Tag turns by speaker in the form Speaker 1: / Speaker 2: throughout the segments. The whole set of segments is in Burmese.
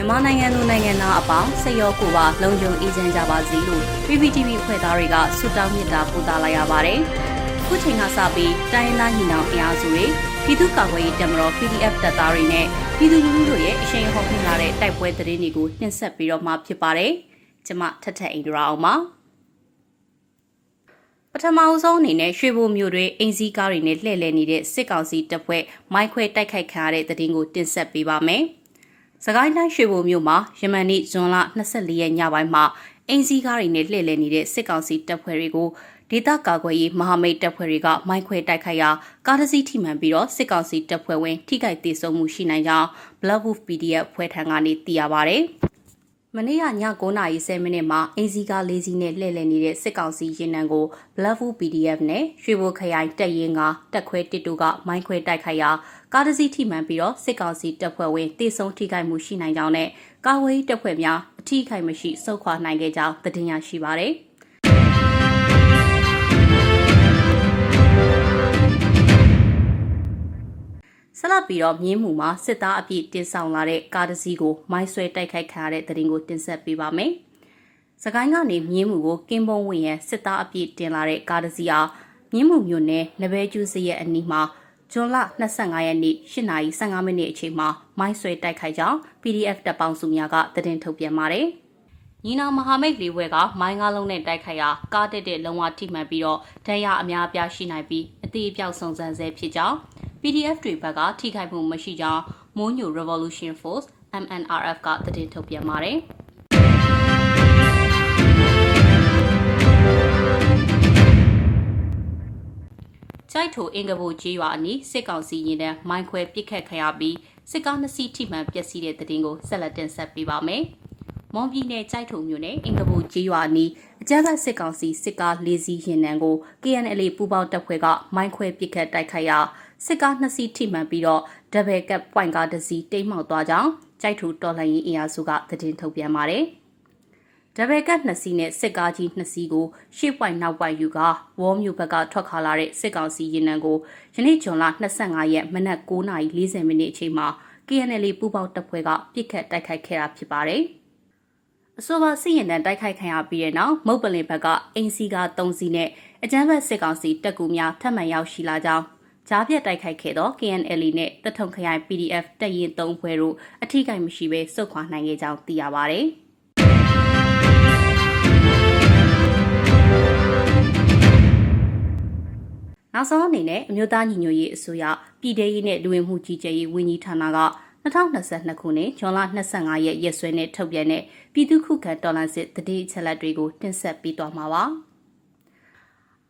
Speaker 1: မြန်မာနိုင်ငံသူနိုင်ငံသားအပေါင်းစိတ်ရောကိုယ်ပါလုံခြုံအေးချမ်းကြပါစေလို့ PPTV ဖွဲ့သားတွေကဆုတောင်းမေတ္တာပို့သလိုက်ရပါတယ်။ခုချိန်ကစပြီးတိုင်းရင်းသားညီနောင်အင်အားစုတွေပြည်သူ့ကာကွယ်ရေးတပ်မတော် PDF တပ်သားတွေနဲ့ပြည်သူလူထုတို့ရဲ့အရှိန်အဟုန်မြင့်လာတဲ့တိုက်ပွဲသတင်းတွေကိုနှင်ဆက်ပြီးတော့မှဖြစ်ပါတယ်။ကျွန်မထထအိန္ဒရာအောင်ပါ။ပထမအဆုံးအနေနဲ့ရွှေဘိုမြို့တွင်အင်စည်းကားတွေနဲ့လှည့်လည်နေတဲ့စစ်ကောင်စီတပ်ဖွဲ့မိုင်းခွဲတိုက်ခိုက်ခံရတဲ့တဲ့တင်ကိုတင်ဆက်ပေးပါမယ်။ စကိုင်းတိုင်းရွှေဘိုမြို့မှာယမန်နေ့ဇွန်လ24ရက်ညပိုင်းမှာအင်စည်းကားတွေနဲ့လှည့်လည်နေတဲ့စစ်ကောင်စီတပ်ဖွဲ့တွေကိုဒေသကာကွယ်ရေးမဟာမိတ်တပ်ဖွဲ့တွေကမိုင်းခွဲတိုက်ခိုက်ရာကားတစ်စီးထိမှန်ပြီးတော့စစ်ကောင်စီတပ်ဖွဲ့ဝင်ထိခိုက်ဒေဆုံးမှုရှိနိုင်ကြောင်း Blood Wolf PDF ဖွဲ့ထံကနေသိရပါဗျ။ မနေ့ကည9:30မိနစ်မှာအင်စီကားလေးစီးနဲ့လှည့်လည်နေတဲ့စစ်ကောင်စီရင်နံကို Bluffo PDF နဲ့ရွှေဘိုခရိုင်တပ်ရင်းကတက်ခွဲတစ်တူကမိုင်းခွဲတိုက်ခိုက်ရာကားတစ်စီးထိမှန်ပြီးတော့စစ်ကောင်စီတပ်ဖွဲ့ဝင်တေဆုံးထိခိုက်မှုရှိနိုင်ကြောင်းနဲ့ကာဝေးတပ်ဖွဲ့များအထိခိုက်မရှိစုခွာနိုင်ခဲ့ကြောင်းသတင်းရရှိပါရယ်။ ပြီးတော့မြင်းမှုမှာစစ်သားအပြည့်တင်ဆောင်လာတဲ့ကားတစ်စီးကိုမိုင်းဆွဲတိုက်ခိုက်ခံရတဲ့တရင်ကိုတင်ဆက်ပေးပါမယ်။စကိုင်းကနေမြင်းမှုကိုကင်းပုံးဝင်ရန်စစ်သားအပြည့်တင်လာတဲ့ကားတစ်စီးအားမြင်းမှုမြို့နယ်နဘဲကျူးစရဲ့အနီးမှာဇွန်လ25ရက်နေ့8:15မိနစ်အချိန်မှာမိုင်းဆွဲတိုက်ခိုက်ကြောင်း PDF တပ်ပေါင်းစုများကသတင်းထုတ်ပြန်ပါတယ်။ညီနောင်မဟာမိတ်လေးဘွဲကမိုင်းကားလုံးနဲ့တိုက်ခိုက်ရာကားတက်တဲ့လုံဝထိမှန်ပြီးတော့ဒဏ်ရာအများအပြားရှိနိုင်ပြီးအသေးအပြောက်စုံစမ်းဆဲဖြစ်ကြောင်း PDF တွေဘက်ကထိခိုက်မှုမရှိကြောင်းမိုးညို Revolution Force MNRF ကသတင်းထုတ်ပြန်ပါတယ်။ကျိုက်ထိုအင်္ဂဘိုကြီးရွာအနီးစစ်ကောင်စီရင်တဲ့မိုင်းခွဲပစ်ခတ်ခံရပြီးစစ်ကားနှစ်စီးထိမှန်ပျက်စီးတဲ့တဲ့တင်ကိုဆက်လက်တင်ဆက်ပေးပါမယ်။ မွန်ပြည်နယ်ကြိုက်ထုံမြို့နယ်အင်္ဂဘိုကြီးရွာနီးအကြမ်းဖက်စစ်ကောင်စီစစ်ကား၄စီးရင်နံကို KNL ပူးပေါင်းတပ်ဖွဲ့ကမိုင်းခွဲပစ်ခတ်တိုက်ခိုက်ရာစစ်ကားနှစ်စီးထိမှန်ပြီးတော့ဒဘယ်ကပ်ပွိုင်ကားတစ်စီးတိမ်းမှောက်သွားကြောင်းကြိုက်ထူတော်လှန်ရေးအင်အားစုကသတင်းထုတ်ပြန်ပါတယ်။ဒဘယ်ကပ်နှစ်စီးနဲ့စစ်ကားကြီးနှစ်စီးကိုရှေ့ပွိုင်နောက်ပွိုင်ယူကဝေါ်မြို့ဘက်ကထွက်ခါလာတဲ့စစ်ကောင်စီရင်နံကိုယနေ့ဇွန်လ25ရက်မနက်9:40မိနစ်အချိန်မှာ KNL ပူးပေါင်းတပ်ဖွဲ့ကပြစ်ခတ်တိုက်ခိုက်ခဲ့တာဖြစ်ပါတယ်။ အဆိုပါစစ်ရင်တန်းတိုက်ခိုက်ခံရပြီးတဲ့နောက်မုတ်ပလင်ဘက်ကအင်စီကာ3စီးနဲ့အကြမ်းဖက်စစ်ကောင်စီတပ်ကူများထပ်မံရောက်ရှိလာကြောင်းကြားပြတ်တိုက်ခိုက်ခဲ့သော KNL နဲ့တထုံခရိုင် PDF တပ်ရင်း၃ဖွဲ့တို့အထိကိမရှိဘဲစုခွာနိုင်ခဲ့ကြောင်းသိရပါဗျ။နောက်ဆုံးအနေနဲ့အမျိုးသားညီညွတ်ရေးအစိုးရပြည်ထရေးနဲ့လူဝင်မှုကြီးကြပ်ရေးဝန်ကြီးဌာနက 2022ခုနှစ်ဇွန်လ25ရက်ရက်စွဲနဲ့ထုတ်ပြန်တဲ့ပြည်သူ့ခုခံတော်လှန်စစ်တတိအချက်လက်တွေကိုတင်ဆက်ပေးသွားမှာပါ။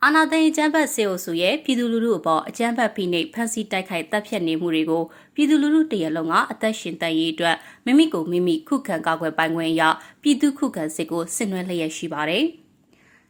Speaker 1: အာနာသိန်းအကြမ်းဖက်စေအုပ်စုရဲ့ပြည်သူလူထုအပေါ်အကြမ်းဖက်ဖိနှိပ်ဖမ်းဆီးတိုက်ခိုက်တပ်ဖြတ်နေမှုတွေကိုပြည်သူလူထုတရလုံးကအသက်ရှင်တန်ရေးအတွက်မိမိကိုမိမိခုခံကာကွယ်ပိုင်ခွင့်ရပြည်သူခုခံစစ်ကိုဆင်နွှဲလျက်ရှိပါတယ်။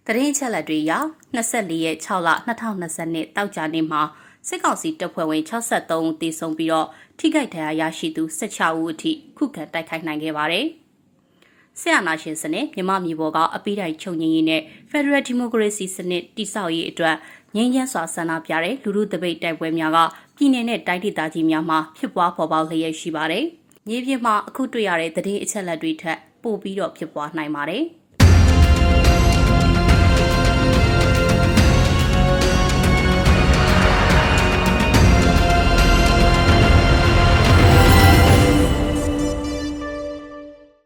Speaker 1: တရင်ချက်လက်တွေအရ24ရက်6လ2022တောက်ကြနေ့မှာစစ်ကောင်စီတပ်ဖွဲ့ဝင်63ဦးသေဆုံးပြီးတော့ထိခိုက်ဒဏ်ရာရရှိသူ16ဦးအထိခုခံတိုက်ခိုက်နိုင်ခဲ့ပါတယ်။ဆရာနာရှင်စနစ်မြမမျိုးပေါ်ကအပိတိုင်ချုပ်ငင်းရေးနဲ့ Federal Democracy စနစ်တိဆောက်ရေးအတွက်ငြိမ်းချမ်းစွာဆန္ဒပြတဲ့လူထုတပိတ်တိုက်ပွဲများကပြည်내နဲ့တိုင်းဒေသကြီးများမှာဖြစ်ပွားပေါ်ပေါက်လျက်ရှိပါတယ်။မြေပြင်မှာအခုတွေ့ရတဲ့သတင်းအချက်အလက်တွေထက်ပိုပြီးတော့ဖြစ်ပွားနိုင်ပါတယ်။